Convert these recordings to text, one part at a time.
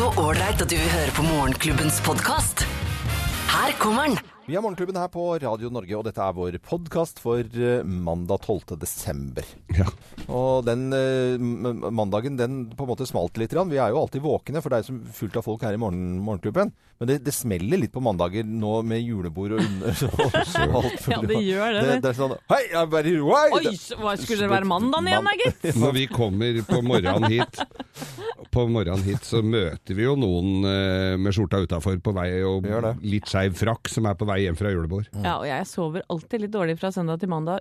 Så ålreit at du vil høre på Morgenklubbens podkast. Her kommer den. Vi er Morgenklubben her på Radio Norge, og dette er vår podkast for eh, mandag 12. desember. Ja. Og den eh, mandagen, den på en måte smalt litt. Vi er jo alltid våkne, for det er så fullt av folk her i morgen, Morgenklubben. Men det, det smeller litt på mandager nå med julebord og under og alt Ja, det gjør det, Det, det. er sånn Hei, jeg er bare Oi! Hva skulle det være mandagen igjen, da, gitt? Når vi kommer på morgenen hit, på morgenen hit, så møter vi jo noen eh, med skjorta utafor på vei, og litt skeiv frakk, som er på vei hjem fra julebord. Ja, og jeg sover alltid litt dårlig fra søndag til mandag,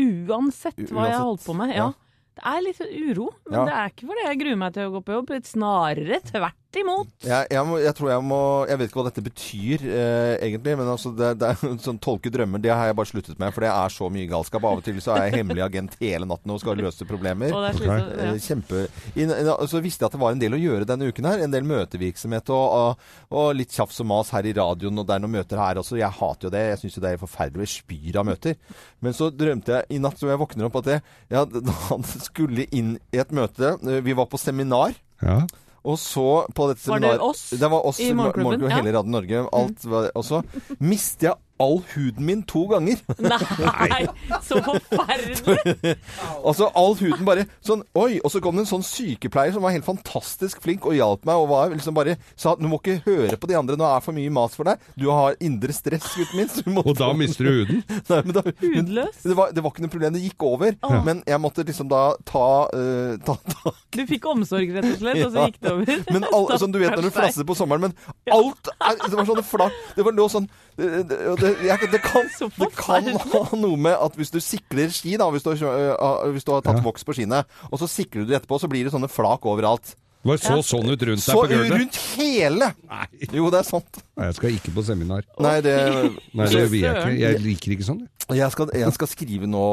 uansett hva hva jeg har holdt på med. Ja. Ja. Det er litt uro, men Ja. det er ikke fordi jeg gruer meg til å gå på jobb. Snarere tvert imot. Jeg, jeg, må, jeg tror jeg må Jeg vet ikke hva dette betyr eh, egentlig, men altså det, det er sånn tolke drømmer, det har jeg bare sluttet med, for det er så mye galskap. Av og til så er jeg hemmelig agent hele natten og skal løse problemer. Er slitsomt. Eh, Ja. Kjempe i, Så visste jeg at det var en del å gjøre denne uken her. En del møtevirksomhet og, og, og litt tjafs og mas her i radioen, og det er noen møter her også. Jeg hater jo det. Jeg syns jo det er forferdelig. Jeg spyr av møter. Men så drømte jeg i natt, så jeg våkner opp, at jeg, ja, han skulle inn i et møte. Eh, Vi var på seminar. Ja. Og så på dette Var det oss Det var oss i Morgenklubben? Morgenklubben, Ja. hele Radio Norge. Alt var, det også. mistet jeg all huden min to ganger. Nei, så forferdelig! Altså all huden bare sånn Oi! Og så kom det en sånn sykepleier som var helt fantastisk flink og hjalp meg og var liksom bare sa du må ikke høre på de andre, nå er det for mye mas for deg. Du har indre stress, gutten min. så Og da mister du huden. Nei, men da, Hudløs? Det var, det var ikke noe problem, det gikk over. Men jeg måtte liksom da ta, uh, ta, ta Du fikk omsorg, rett og slett, og så gikk det over. Men all, sånn, du vet når du flasser på sommeren, men alt er, Det var sånn flak Det var noe sånn det, det, det, jeg, det, kan, det kan ha noe med at hvis du sikler ski, da, hvis du, har, øh, hvis du har tatt Ja. voks på skiene, og så sikler du det etterpå, så blir det sånne flak overalt. Det var så sånn ut rundt deg på gulvet. Så rundt hele! Nei. Jo, det er sant. Nei, jeg skal ikke på seminar. Nei, det Nei, det vil jeg ikke. Jeg liker ikke sånn. jeg. skal, jeg skal skrive nå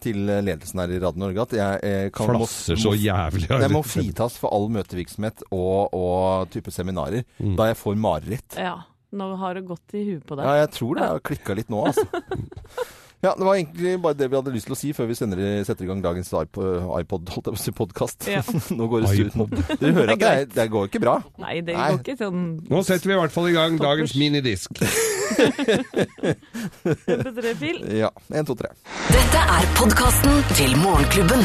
til ledelsen her i Radio Norge at jeg, jeg kan, må- Flasser så jævlig. jeg må fritas for all møtevirksomhet og, og type seminarer Mm. da jeg får mareritt. Ja, nå har det gått i huet på deg. Ja, jeg tror det har klikka litt nå, altså. Ja, Det var egentlig bare det vi hadde lyst til å si før vi sender, setter i gang dagens iPod, podkast. Ja. Nå går det sur. Dere hører at Det det, er det går ikke bra. Nei, det Nei. går ikke sånn Nå setter vi i hvert fall i gang dagens minidisk. MP3-fil. Ja. Én, to, tre. Dette er podkasten til Morgenklubben.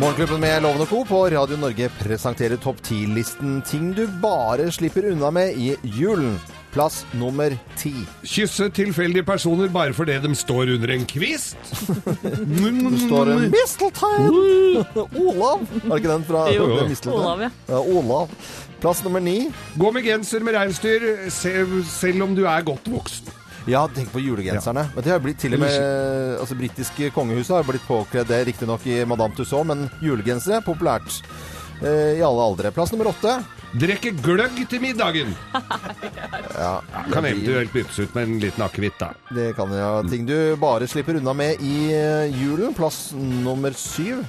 Morgenklubben med Loven og Co. på Radio Norge presenterer topp 10-listen ting du bare slipper unna med i julen. Plass nummer ti. Kysse tilfeldige personer bare fordi de står under en kvist. Det står en Misteltein! Olav! Er det ikke den fra Jo, det Mistletoe? Olav, ja. Ja, Olav. Plass nummer ni. Gå med genser med reinsdyr se- selv om du er godt voksen. Ja, tenk på julegenserne. Men det har blitt til og med altså britiske kongehuset har blitt påkledd det, riktignok i Madame Tussauds, men julegensere populært eh, i alle aldre. Plass nummer åtte. Drikke gløgg til middagen. Ja, Kan eventuelt byttes ut med en liten akevitt, da. det kan ja. Ting du bare slipper unna med i eh, julen. Plass nummer syv.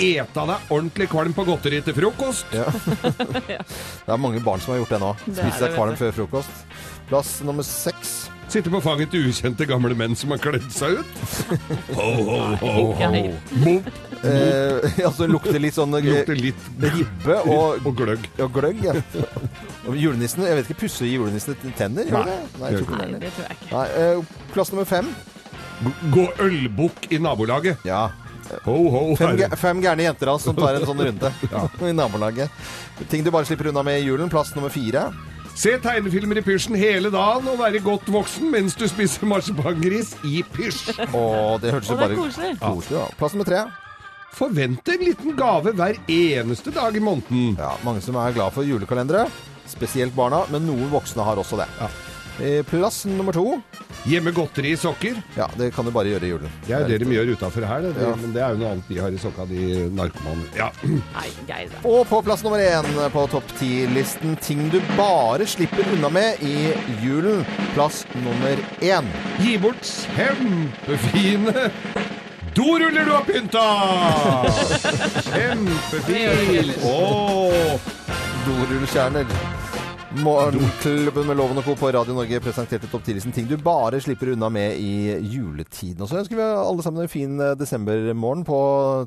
Eta deg ordentlig kvalm på godteri til frokost. Ja. det er mange barn som har gjort det nå. Spise deg seg kvalm før frokost. Plass nummer seks. Sitte på fanget til ukjente gamle menn som har kledd seg ut. Ho, ho, ho, ho. Mop. Eh, altså lukter litt sånn Lukte Lukter litt ribbe og, og gløgg. og gløgg. Ja. Og julenissen, jeg vet ikke, pusser julenissene tenner? Nei. Nei, jeg tror ikke Nei, det. tror jeg ikke. Nei, eh, plass nummer fem. Gå ølbukk i nabolaget. Ja. Ho, ho, Fem, fem gærne jenter altså, som tar en sånn runde i nabolaget. Ting du bare slipper unna med i julen. Plass nummer fire. Se tegnefilmer i pysjen hele dagen og være godt voksen mens du spiser marsipangris i pysj. Og det hørtes jo bare koselig. koselig da. Plass nummer tre. Forvente en liten gave hver eneste dag i måneden. Ja, mange som er glad for julekalendere. Spesielt barna, men noen voksne har også det. Eh, Plass nummer to. Gjemme godteri i sokker. Ja, det kan du bare gjøre i julen. Det er jo det de gjør utafor her, det. Ja. men det er jo noe annet de har i sokka, de narkomane. Ja. Nei, Geir. Og på plass nummer én på topp ti-listen ting du bare slipper unna med i julen. Plass nummer én. Gi bort kjempefine doruller du har pynta! Kjempefin! Doruller Dorullkjerner. Morgenklubben med Loven og Co. på Radio Norge presenterte topp 10-listen ting du bare slipper unna med i juletiden. Og så ønsker vi alle sammen en fin eh, desembermorgen på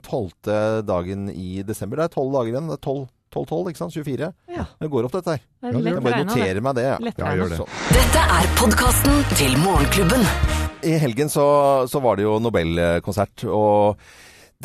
tolvte dagen i desember. Det er tolv dager igjen. Det er 12, 12, 12 ikke sant? 24. Ja. Det går opp, dette her. Det er lett Jeg bare noterer meg det. Ja. Ja, gjør det. Dette er podkasten til Morgenklubben. I helgen så, så var det jo Nobelkonsert, og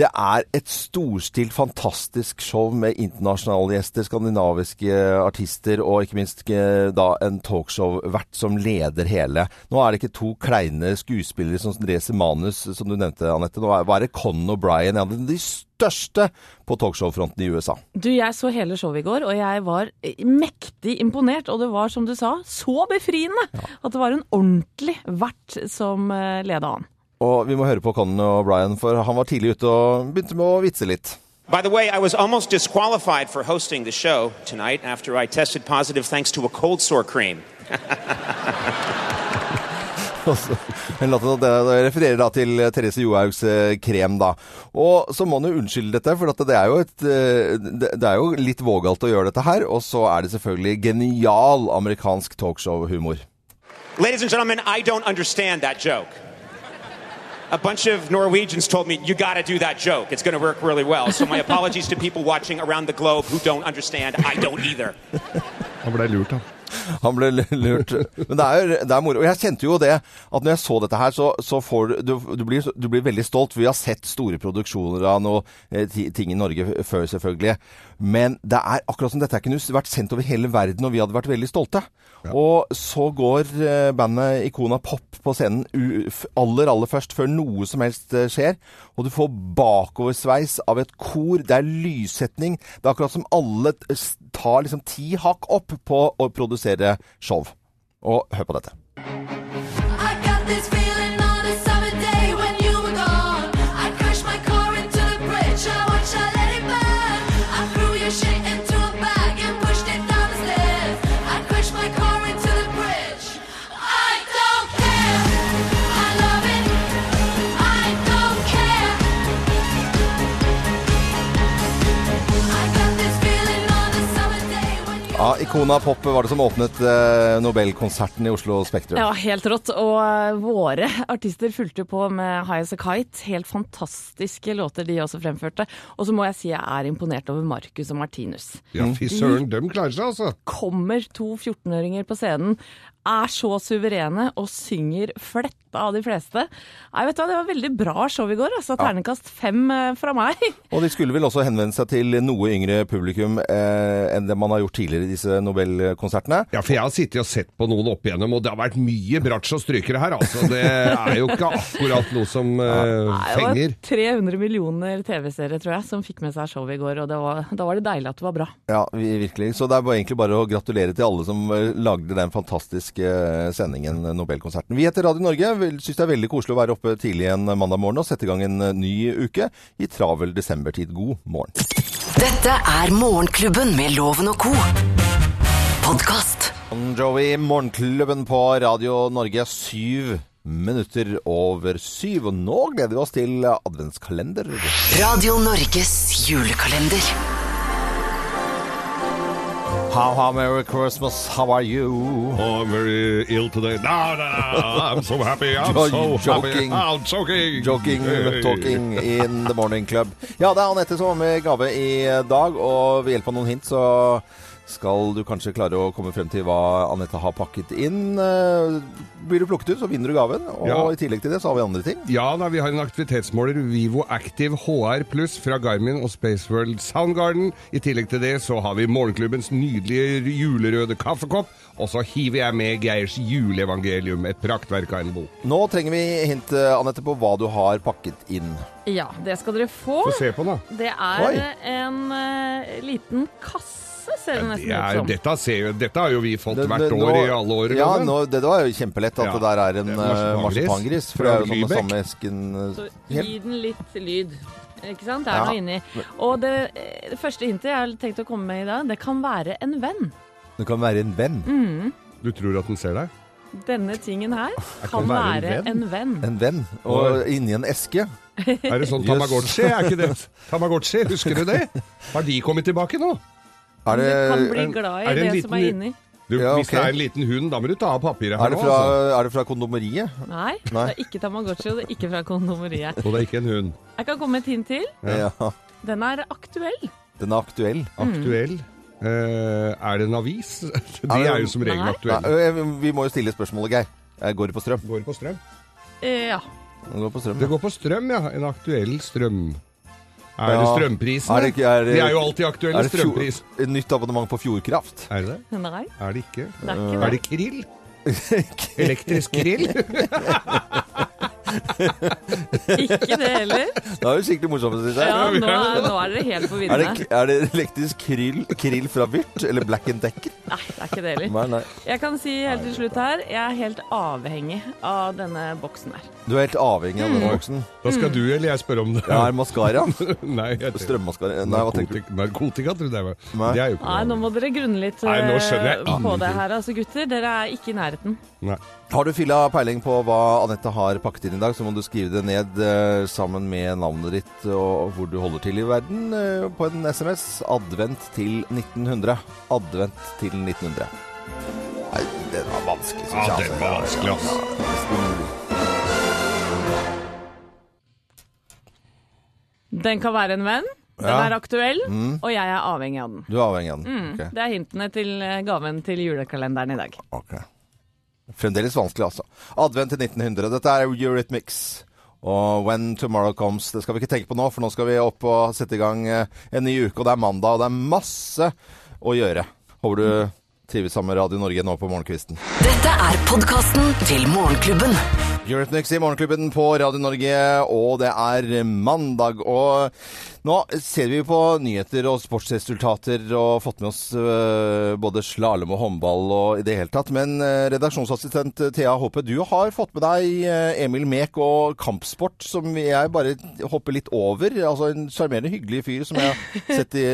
det er et storstilt, fantastisk show med internasjonale gjester, skandinaviske artister og ikke minst eh, da en talkshow-vert som leder hele. Nå er det ikke to kleine skuespillere som leser manus, som du nevnte, Anette. Nå er, det Conan O'Brien, en av de største på talkshow-fronten i USA. Du, jeg så hele showet i går, og jeg var eh, mektig imponert. Og det var, som du sa, så befriende at det var en ordentlig vert som eh, leda an. Og vi må høre på Conan O'Brien, for han var tidlig ute og begynte med å vitse litt. By the way, I was almost disqualified for hosting the show tonight after I tested positive thanks to a cold sore cream. Men Det refererer da til Therese Johaugs eh, krem, da. Og så må han jo unnskylde dette, for at det er jo et eh, Det det er jo litt vågalt å gjøre dette her. Og så er det selvfølgelig genial amerikansk talkshow-humor. Ladies and gentlemen, I don't understand that joke. A bunch of Norwegians told me, you gotta do that joke. It's gonna work really well. So my apologies to people watching around the globe who don't understand. I don't either. Han ble lurt. Men det er, det er moro. Og jeg kjente jo det at når jeg så dette her, så, så får du, du, blir, du blir veldig stolt. Vi har sett store produksjoner av noe eh, ting i Norge før, selvfølgelig. Men det er akkurat som dette kunne vært sendt over hele verden, og vi hadde vært veldig stolte. Og så går eh, bandet Ikona Pop på scenen aller, aller først, før noe som helst eh, skjer. Og du får bakoversveis av et kor. Det er lyssetning. Det er akkurat som alle tar liksom ti hakk opp på å produsere show. Og hør på dette. I got this Ikona Pop var det som åpnet eh, Nobelkonserten i Oslo Spektrum. Ja, helt rått. Og eh, våre artister fulgte på med High As A Kite. Helt fantastiske låter de også fremførte. Og så må jeg si jeg er imponert over Marcus og Martinus. Ja, fy søren, dem klarer seg, altså. Kommer to 14-åringer på scenen, er så suverene og synger fletta av de fleste. Nei, vet du hva, Det var veldig bra show i går. altså Ternekast fem eh, fra meg. Og de skulle vel også henvende seg til noe yngre publikum eh, enn det man har gjort tidligere i disse Nobelkonsertene. Ja, for jeg har sittet og sett på noen opp igjennom, og det har vært mye bratsj og strykere her, altså. Det er jo ikke akkurat noe som eh, fenger. Det var 300 millioner TV-seere, tror jeg, som fikk med seg showet i går. Og det var, da var det deilig at det var bra. Ja, virkelig. Så det er bare, egentlig bare å gratulere til alle som eh, lagde den fantastiske eh, sendingen, eh, Nobelkonserten. Vi heter Radio Norge. Syns det er veldig koselig å være oppe tidlig en mandag morgen og sette i gang en eh, ny uke i travel desembertid. God morgen. Dette er Morgenklubben med Loven og co. Podkast. Jovi, Morgenklubben på Radio Norge. Syv minutter over syv. Og nå gleder vi oss til adventskalender. Radio Norges julekalender. How, how, Merry Christmas, how are you? Oh, I'm very ill today. No, no, no, I'm so happy. I'm so joking. happy. I'm joking. Joking, Hey. talking in the morning club. Ja, det er Anette som var med gave i dag, og ved hjelp av noen hint så skal du kanskje klare å komme frem til hva Anette har pakket inn. Eh, Blir du plukket ut, så vinner du gaven. Og Ja. i tillegg til det så har vi andre ting. Ja da, vi har en aktivitetsmåler, Vivo Active HR Pluss fra Garmin og Spaceworld Soundgarden. I tillegg til det så har vi Morgenklubbens nydelige julerøde kaffekopp. Og så hiver jeg med Geirs juleevangelium, et praktverk av en bok. Nå trenger vi hint, eh, Anette, på hva du har pakket inn. Ja, det skal dere få. Få se på den, da. Det er Oi. en uh, liten kasse, ser det Det nesten er, ut som. dette, ser, dette har jo vi fått Det- hvert år nå- i alle år. Ja, nå, det var jo kjempelett at Ja. det der er en Det eh, marsipangris. For det er jo sånn med samme esken eh, Så gi den litt lyd. Ikke sant? Det er Ja. noe inni. Og det, eh, det første hintet jeg har tenkt å komme med i dag, det kan være en venn. Det kan være en venn. Mm. Du tror at den ser deg? Denne tingen her kan kan være en venn. en venn. En venn. Og inni en eske. Er det sånn Tamagotchi? Er ikke det? Tamagotchi, husker du det? Har de kommet tilbake nå? Er Du det kan bli glad er i det det, en som er inni. Du, Ja, Hvis det er en liten hund, da må du ta av papiret Er her det nå. fra, Altså. er det fra kondomeriet? Nei, Nei. det er ikke Tamagotchi, og det er ikke fra kondomeriet. Og det er ikke en hund. Jeg kan komme med et hint til. Ja. Den er aktuell. Den er aktuell. Aktuell. Eh, er det en avis? De Er det- er jo som regel Nei. Aktuelle. vi må jo stille spørsmålet, Geir. Jeg går det på strøm? Går det på strøm? Eh, Ja. Den går på strøm, Det ja. går på strøm, ja. En aktuell strøm. Er det strømprisene? Er det ikke- er det- De er jo alltid aktuelle, Er det fjord- nytt abonnement på Fjordkraft? Er det det? Nei, Er det ikke? det er ikke Er det. det krill? Elektrisk krill? Ikke det heller. Det er vi skikkelig morsomt, syns jeg. Ja, nå er, nå er dere helt på Er viddene. er det elektrisk krill, krill fra Vyrt, eller Black and Decker? Nei, det er ikke det heller. Nei, nei. Jeg kan si helt til slutt her, jeg er helt avhengig av denne boksen her. Du er helt avhengig av Mm. denne boksen. Da skal du eller jeg spørre om det. Ja, er maskara? Nei, Strømmaskara? Nei, hva tenker du? Narkotika, tror trodde jeg var. Nei. Det er jo ikke Nei, nå må dere grunne litt Nei, nå jeg eh, på det her, altså gutter. Dere er ikke i nærheten. Nei. Har du filla peiling på hva Anette har pakket inn i dag, så må du skrive det ned eh, sammen med navnet ditt og hvor du holder til i verden eh, på en SMS. Advent til 1900. Advent til 1900. Nei, den var vanskelig, syns Ja, den var vanskelig, ass. Den kan være en venn, den Ja. er aktuell, og jeg er avhengig av den. Du er avhengig av den? Mm, Ok. Det er hintene til eh, gaven til julekalenderen i dag. Ok. Fremdeles vanskelig, altså. Advent til 1900. Dette er Eurythmics. Og When Tomorrow Comes. Det skal vi ikke tenke på nå, for nå skal vi opp og sette i gang eh, en ny uke. Og det er mandag, og det er masse å gjøre. Håper du trives sammen med Radio Norge nå på morgenkvisten. Dette er podkasten til Morgenklubben. Eurythmics i Morgenklubben på Radio Norge, og det er mandag. Og nå ser vi på nyheter og sportsresultater og fått med oss øh, både slalåm og håndball og i det hele tatt. Men øh, redaksjonsassistent Thea Håpe, du har fått med deg øh, Emil Mek og kampsport, som jeg bare hopper litt over. Altså en sjarmerende, hyggelig fyr som jeg har sett i,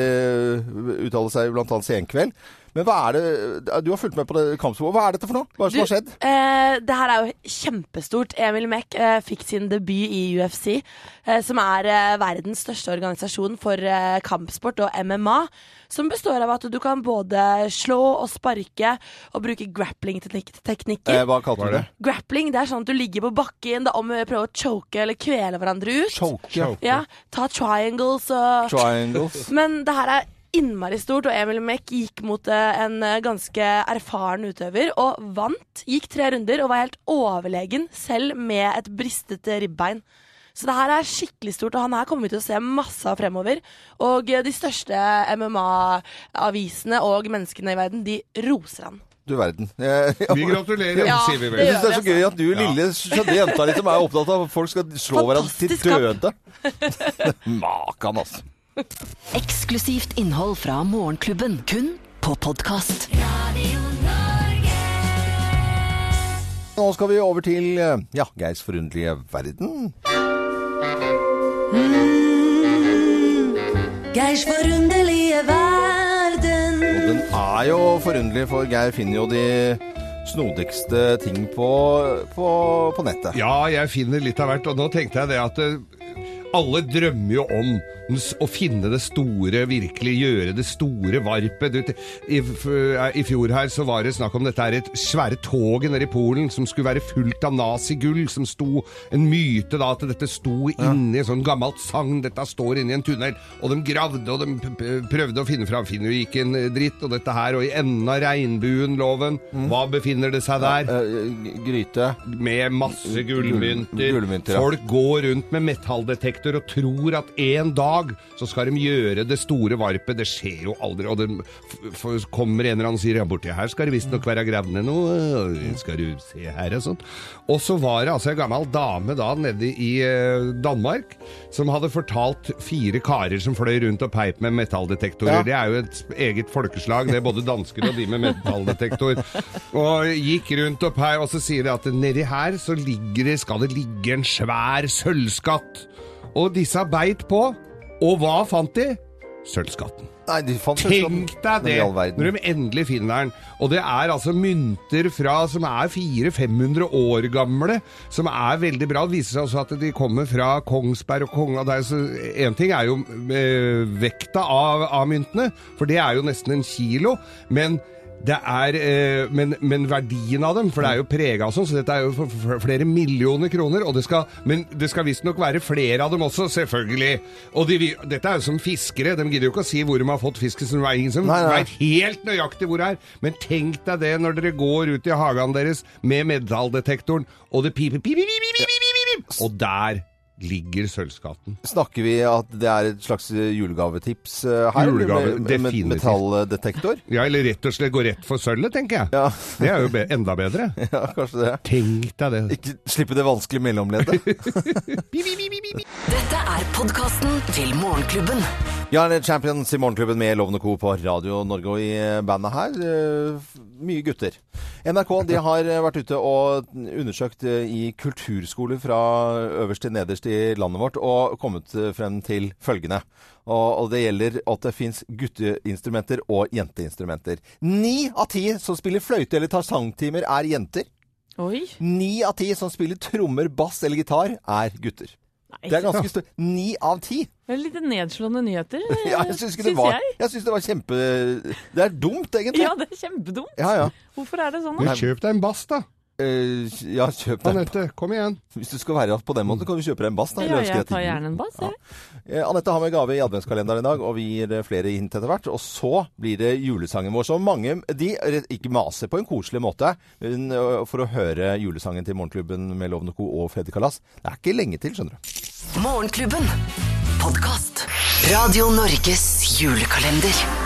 uttale seg annet Senkveld. Men hva er det Du har fulgt med på det kampsport. Hva er dette for noe? Hva er det som har skjedd? Eh, det her er jo kjempestort. Emil Mek eh, fikk sin debut i UFC, eh, som er eh, verdens største organisasjon for eh, kampsport og MMA. Som består av at du kan både slå og sparke og bruke grappling-teknikker. Eh, hva kalte du det? det? Grappling det er sånn at du ligger på bakken, det er om å prøve å choke eller kvele hverandre ut. Choke. Choke. Ja, Ta triangles og Triangles. Men det her er innmari stort, og Emil Mek gikk mot eh, en eh, ganske erfaren utøver og vant. Gikk tre runder og var helt overlegen, selv med et bristete ribbein. Så det her er skikkelig stort, og han her kommer vi til å se masse av fremover. Og eh, de største MMA-avisene og menneskene i verden, de roser han. Du verden. Vi gratulerer, Ja, sier vi vel. Jeg syns det er så gøy at du, lille skjønne jenta som er opptatt av at folk skal slå hverandre til døde. Makan, altså. Eksklusivt innhold fra Morgenklubben. Kun på podkast. Nå skal vi over til eh, ja, Geirs forunderlige verden. Geirs forunderlige verden. Og den er jo forunderlig, for Geir finner jo de snodigste ting på, på, på nettet. Ja, jeg finner litt av hvert, og nå tenkte jeg det at eh, alle drømmer jo om å finne det store, virkelig gjøre det store varpet. Du, i, I fjor her så var det snakk om dette er et svære toget nede i Polen som skulle være fullt av nazigull, som sto en myte da at dette sto inni ja. sånn gammelt sagn, dette står inni en tunnel, og de gravde og de prøvde å finne fram, finner jo ikke en eh, dritt, og dette her, og i enden av regnbuen, loven, hva befinner det seg der? Eh, gryte. med masse gullmynter. ja. Folk går rundt med metalldetektor og tror at en dag så skal de gjøre det store varpet. Det skjer jo aldri. Og det kommer en eller annen og sier ja, borti her skal det visstnok være gravd ned noe. øh, Skal du se her og sånt. Og så var det altså en gammel dame da nede i eh, Danmark som hadde fortalt fire karer som fløy rundt og peip med metalldetektorer. Ja. Det er jo et eget folkeslag, det er både dansker og de med metalldetektor. Og gikk rundt og peip, og så sier de at nedi her så ligger det, skal det ligge en svær sølvskatt. Og disse beit på, og hva fant de? Sølvskatten. Nei, de fant Tenk deg det, når de endelig finner den. Og det er altså mynter fra, som er 400-500 år gamle, som er veldig bra. Det viser seg også at de kommer fra Kongsberg og Konga. Er så, en ting er jo eh, vekta av, av myntene, for det er jo nesten en kilo. Men Det er, eh, men, men verdien av dem, for det er jo prega og sånn, så dette er jo for, flere millioner kroner. Det skal, men det skal visstnok være flere av dem også, selvfølgelig. Og de, dette er jo som fiskere, de gidder jo ikke å si hvor de har fått fisken, så det er ingen som veit helt nøyaktig hvor det er. Men tenk deg det når dere går ut i hagen deres med metalldetektoren, og det piper, piper, piper, piper, piper, piper, og der ligger sølvskatten. Snakker vi at det er et slags julegavetips eh, her? Julegave, med, med, med metalldetektor? Ja, eller rett og slett gå rett for sølvet, tenker jeg. Ja. Det er jo be enda bedre. ja, kanskje det. Tenk deg det. Ikke slippe det vanskelige mellomleddet. Dette er podkasten til Morgenklubben. Ja, det er Champions i Morgenklubben med Lovende Co. på Radio Norge og i bandet her. eh, Mye gutter. NRK de har eh, vært ute og undersøkt eh, i kulturskoler fra øverst til nederst i landet vårt og kommet eh, frem til følgende. Og, det gjelder at det fins gutteinstrumenter og jenteinstrumenter. Ni av ti som spiller fløyte eller tar sangtimer, er jenter. Ni av ti som spiller trommer, bass eller gitar, er gutter. Nei, Det er ganske stort. Ni av ti! det litt nedslående nyheter, Ja, jeg syns det var jeg. Jeg syns det var kjempe Det er dumt, egentlig. Ja, det er kjempedumt. Ja, ja. Hvorfor er det sånn? Men da? kjøp deg en bass, da. Uh, ja, kjøp deg Anette, kom igjen. Hvis du skal være på den måten, kan du kjøpe deg en bass. Da, Ja, jeg tar gjerne en bass. jeg. ja. Anette har med gave i adventskalenderen i dag, og vi gir eh, flere hint etter hvert. Og så blir det julesangen vår, som mange de ikke maser på en koselig måte eh, for å høre julesangen til Morgenklubben med Lovende Co. og Freddy Kalas. Det er ikke lenge til, skjønner du. Morgenklubben. Podkast. Radio Norges julekalender.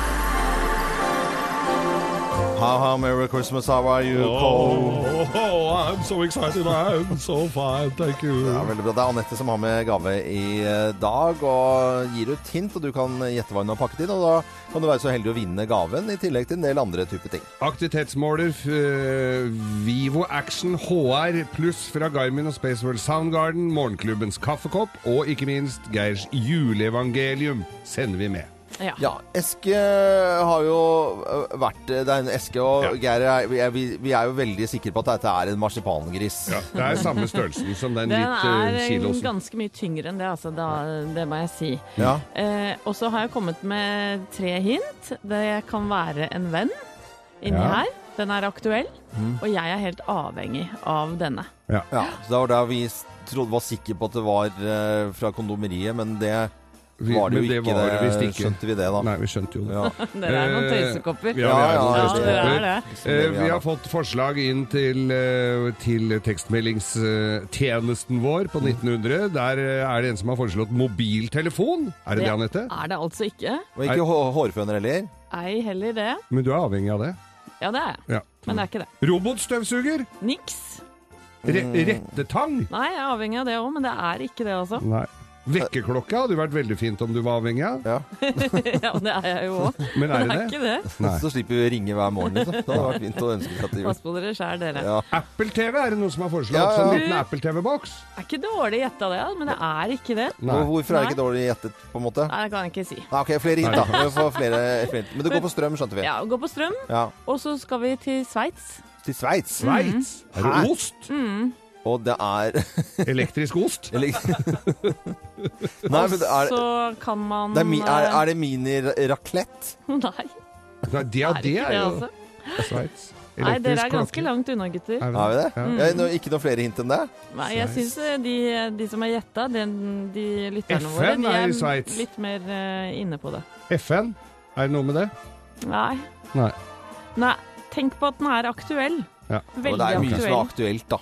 How, how, Merry Christmas, how are you? Cole? I'm so excited. I'm so fine. Thank you. Ja, veldig bra. Det er Anette som har med gave i eh, dag, og gir ut hint, og du kan gjette hva hun har pakket inn. Og da kan du være så heldig å vinne gaven, i tillegg til en del andre typer ting. Aktivitetsmåler eh, Vivo Action HR pluss fra Garmin og Spaceworld Soundgarden, Morgenklubbens kaffekopp og ikke minst Geirs juleevangelium sender vi med. Ja. Ja, Eske har jo øh, vært Det er en eske, og Ja. Geir er, vi, er, vi- er jo veldig sikre på at dette er en marsipangris. Ja, det er samme størrelsen som den, Den litt er uh, kilosen. ganske mye tyngre enn det, altså. Da, det må jeg si. Ja. Eh, og så har jeg kommet med tre hint. Det kan være en venn inni Ja. her. Den er aktuell, og jeg er helt avhengig av denne. Ja, så Det var der vi trodde, var sikre på at det var uh, fra kondomeriet, men det Vi- var det jo det ikke. var det ikke. skjønte vi det, da. Nei, vi skjønte jo det. Ja. Dere er noen tøysekopper. Ja, ja, Ja, ja, er. Eh, vi har fått forslag inn til, eh, til tekstmeldingstjenesten vår på 1900. Der eh, er det en som har foreslått mobiltelefon. Er det det, Anette? er det altså ikke. Og ikke hå- hårføner heller. Ei heller det. Men du er avhengig av det? Ja, det er jeg. Ja. Men det er ikke det. Robotstøvsuger? Niks. Re rettetang? Nei, jeg er avhengig av det òg, men det er ikke det, altså. Nei. Vekkerklokke hadde jo vært veldig fint om du var avhengig av. Ja. ja, det er jeg jo òg. Men er Det det ikke det. Nei. Så slipper vi å ringe hver morgen. Liksom. Det hadde vært fint å ønske seg til jul. Pass på dere sjæl, dere. Ja. Apple TV er det noen som har foreslått. Ja, ja. Sånn liten Apple TV-boks. Er ikke dårlig gjetta det, men det er ikke det. Nei. Og Hvorfor er det ikke dårlig gjettet, på en måte? Nei, det kan jeg ikke si. Nei, ok, flere hint, da. Vi får flere, flere. Men det går på strøm, skjønte vi. Ja, Gå på strøm, Ja. og så skal vi til Sveits. Til Sveits. Sveits. Er det ost? Og det er Elektrisk ost? Eller Nei, men det er, Så kan man det er, mi, er, er det mini-raclette? Nei, Nei, det, ja, er det er det, jo altså. Sveits. Nei, dere er ganske langt unna, gutter. Er Har vi det? Ja. Ja, no, ikke noe flere hint enn det? Nei, jeg syns de, de som har gjetta, de, de lytterne våre, de er er litt mer uh, inne på det. FN? Er det noe med det? Nei. Nei. Nei, tenk på at den er aktuell. Ja. Og Veldig det er mye som er aktuelt, da.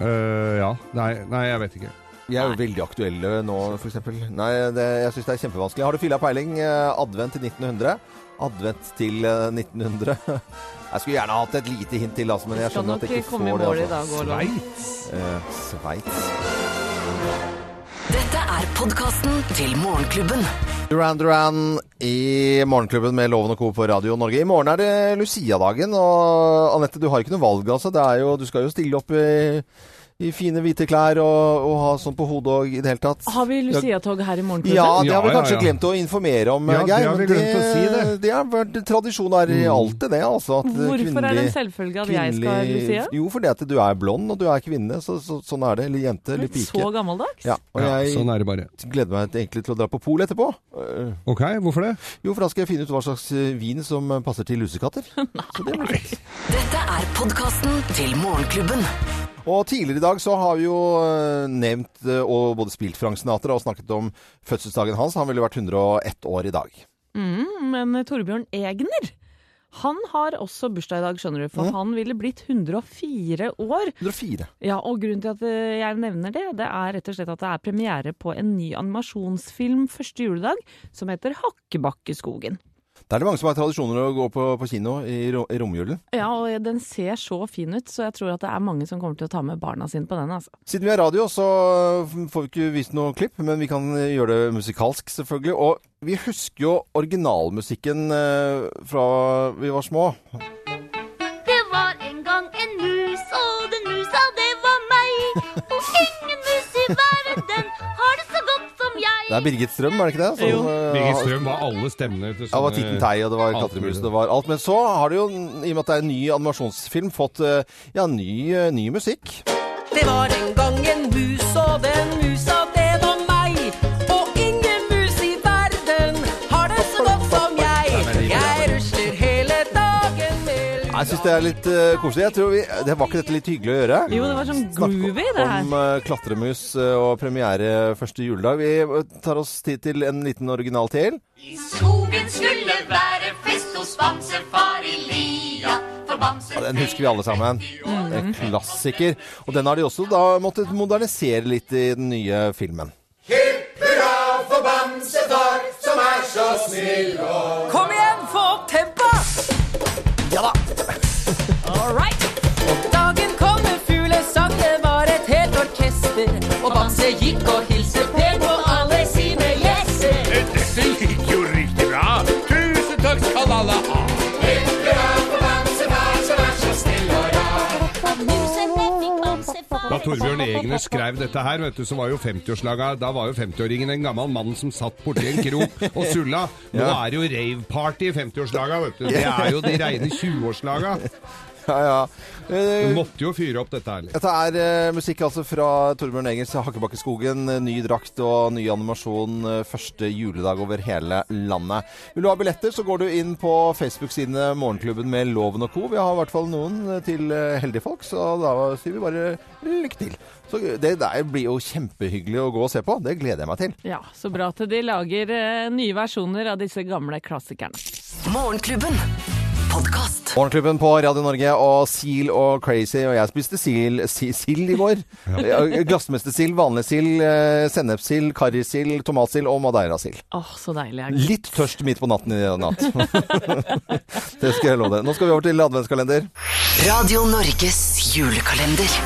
Eh, ja. Nei, nei, jeg vet ikke. Vi er jo veldig aktuelle nå, f.eks. Nei, det, jeg syns det er kjempevanskelig. Har du fylla peiling? Eh, Advent til 1900. Advent til eh, 1900. Jeg skulle gjerne hatt et lite hint til, altså, men jeg skjønner at jeg ikke får det. Altså. Sveits? Uh, Sveits. Dette er podkasten til Morgenklubben. Duran Duran i Morgenklubben med Loven og Co. på Radio Norge. I morgen er det Lucia-dagen, og Anette, du har ikke noe valg, altså. Jo, du skal jo stille opp i i fine hvite klær og, og ha sånn på hodet og i det hele tatt. Har vi Lucia-tog her i morgenklubben? Ja, det har vi Ja, ja, kanskje ja. glemt å informere om, Ja, det Geir. har vi glemt å si det. det har vært tradisjon her i alltid, det. Altså, at Hvorfor er det en selvfølge at jeg skal ha Lucia? Jo, fordi at du er blond, og du er kvinne. Så, så, sånn er det. Eller jente, eller pike. så gammeldags? Ja, og Ja, jeg sånn er det bare. gleder meg egentlig til å dra på Pol etterpå. Ok, hvorfor det? Jo, for da skal jeg finne ut hva slags øh, vin som øh, passer til lusekatter. Så det blir fint. Dette er podkasten til Morgenklubben. Og tidligere i dag så har vi jo øh, nevnt øh, og både spilt Frank Sinatra og snakket om fødselsdagen hans. Han ville vært 101 år i dag. Mm, men Torbjørn Egner, han har også bursdag i dag, skjønner du. For han ville blitt 104 år. 104. Ja, og grunnen til at eh, jeg nevner det, det er rett og slett at det er premiere på en ny animasjonsfilm første juledag som heter Hakkebakkeskogen. Det er det mange som har tradisjoner å gå på, på kino i, i romjulen. Ja, og den ser så fin ut, så jeg tror at det er mange som kommer til å ta med barna sine på den, altså. Siden vi har radio, så får vi ikke vist noe klipp, men vi kan gjøre det musikalsk, selvfølgelig. Og vi husker jo originalmusikken øh, fra vi var små. Det var en gang en mus, og den musa, det var meg. Og ingen mus i verden Det er Birgit Strøm, er det ikke det? Som, Jo. øh, Birgit Strøm var alle stemmene til Ja, det var Titten Tei, og det var Kattemus, det var alt. Men så har det jo, i og med at det er en ny animasjonsfilm, fått øh, ja, ny, øh, ny musikk. Det var en gang en mus, og den musa, Jeg syns det er litt uh, koselig. Jeg tror vi, det Var ikke dette litt hyggelig å gjøre? Jo, det var sånn groovy, det her. Om uh, klatremus øh, og premiere første juledag. Vi tar oss tid til en liten original til. I skogen skulle være fest hos Bamsefar i lia. Ja, den husker vi alle sammen. En klassiker. Og den har de også da måttet modernisere litt i den nye filmen. Hipp hurra for bamsefar som er så snill igjen, Og Bamse gikk og hilste pent på alle sine gjester. Dette gikk jo riktig bra. Tusen takk skal alle ha. Da Torbjørn Egner skrev dette her, vet du, så var jo 50-årslaga Da var jo 50-åringen en gammel mann som satt borti en krok og sulla. Nå er det jo rave-party i 50-årslaga, vet du. Det er jo de reine 20-årslaga. Ja, ja. Du Eh, måtte jo fyre opp dette her. litt. Dette er eh, musikk altså fra Torbjørn Engels Hakkebakkeskogen. eh, Ny drakt og ny animasjon eh, første juledag over hele landet. Vil du ha billetter, så går du inn på Facebook-sidene Morgenklubben med Loven og co. Vi har i hvert fall noen eh, til eh, heldige folk, så da sier vi bare lykke til. Så Det der blir jo kjempehyggelig å gå og se på. Det gleder jeg meg til. Ja, så bra at de lager eh, nye versjoner av disse gamle klassikerne. Morgenklubben. Podkast. Morgenklubben på Radio Norge og Seal og Crazy. Og jeg spiste sild, si- i går. Ja. Glassmestersild, vanlig sild, eh, sennepssild, karrisild, tomatsild og madeirasild. Åh, så deilig. jeg. Litt tørst midt på natten i natt. det skal jeg love deg. Nå skal vi over til adventskalender. Radio Norges julekalender.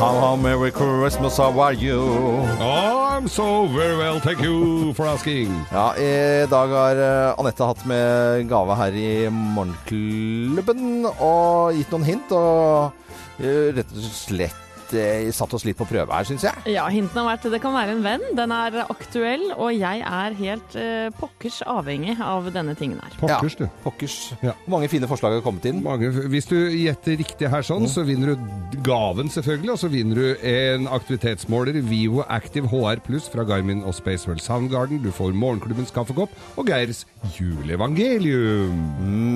How, how merry Christmas, how are you? Oh, I'm so very well, thank you for asking. Ja, I dag har eh, Anette hatt med gave her i Morgenklubben og gitt noen hint. Og eh, rett og slett eh, satt oss litt på prøve her, syns jeg. Ja, hintene har vært det kan være en venn, den er aktuell, og jeg er helt eh, pokkers avhengig av denne tingen her. Pokkers, du. Pokkers. Ja. Mange fine forslag har kommet inn? Mange, hvis du gjetter riktig her sånn, så vinner du gaven selvfølgelig, og så vinner du en aktivitetsmåler Vivo Active HR Pluss fra Garmin og Spaceworld Soundgarden. Du får morgenklubbens kaffekopp og Geirs juleevangelium.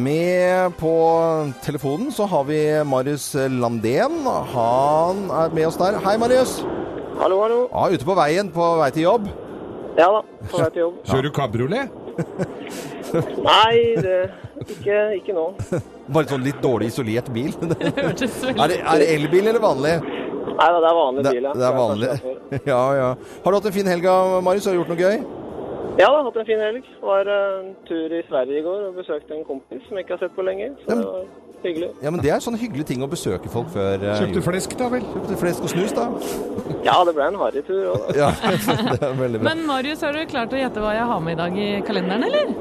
Med på telefonen så har vi Marius Landén. Han er med oss der. Hei, Marius. Hallo, hallo. Ja, ute på veien på vei til jobb. Ja da, på vei til jobb. Kjører du kabriolet? Nei, det, ikke, ikke nå. Bare sånn litt dårlig isolert bil. Det hørtes Er det, er det elbil eller vanlig? Nei da, det er vanlig bil, ja. det er vanlig. Ja, ja. Har du hatt en fin helg, Marius? Har du gjort noe gøy? Ja da, hatt en fin helg. Var eh, en tur i Sverige i går og besøkte en kompis som jeg ikke har sett på lenge. Så det var hyggelig. Ja, men Det er sånn hyggelig ting å besøke folk før eh, Kjøpte flesk, da vel? Kjøpte flesk og snus, da. Ja, det ble en harrytur òg, da. Ja, det er veldig bra. Men Marius, har du klart å gjette hva jeg har med i dag i kalenderen, eller?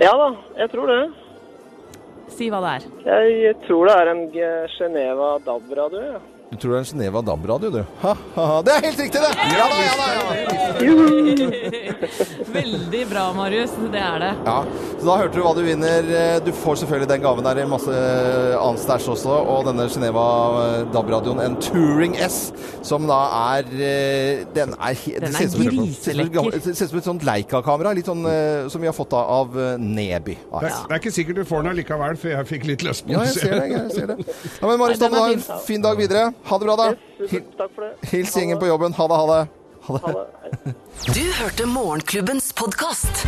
Ja da, jeg tror det. Si hva det er. Jeg tror det er en Geneva DAB-radio, ja. Du tror det er en Geneva DAB-radio, du? Ha, ha, ha. Det er helt riktig, det! Ja da, ja da! Ja. Veldig bra, Marius. Det er det. Ja, så da hørte du hva du vinner. Du får selvfølgelig den gaven der i masse annen stæsj også, og denne Geneva DAB-radioen, en Touring S, som da er eh, Den er, Den er griselekker. Det ser ut som et sånt Leica-kamera, litt sånn eh, som vi har fått av eh, Neby. Ja, Det er, ikke sikkert du får den allikevel, for jeg fikk litt lyst på ja, jeg ser det. Jeg ser det. Ja, men Marius, da den må du ha en fin dag videre. Ha det bra, da. Supert. Takk for det. Hils gjengen på jobben. Ha det, ha det. Ha det. Du hørte Morgenklubbens podkast.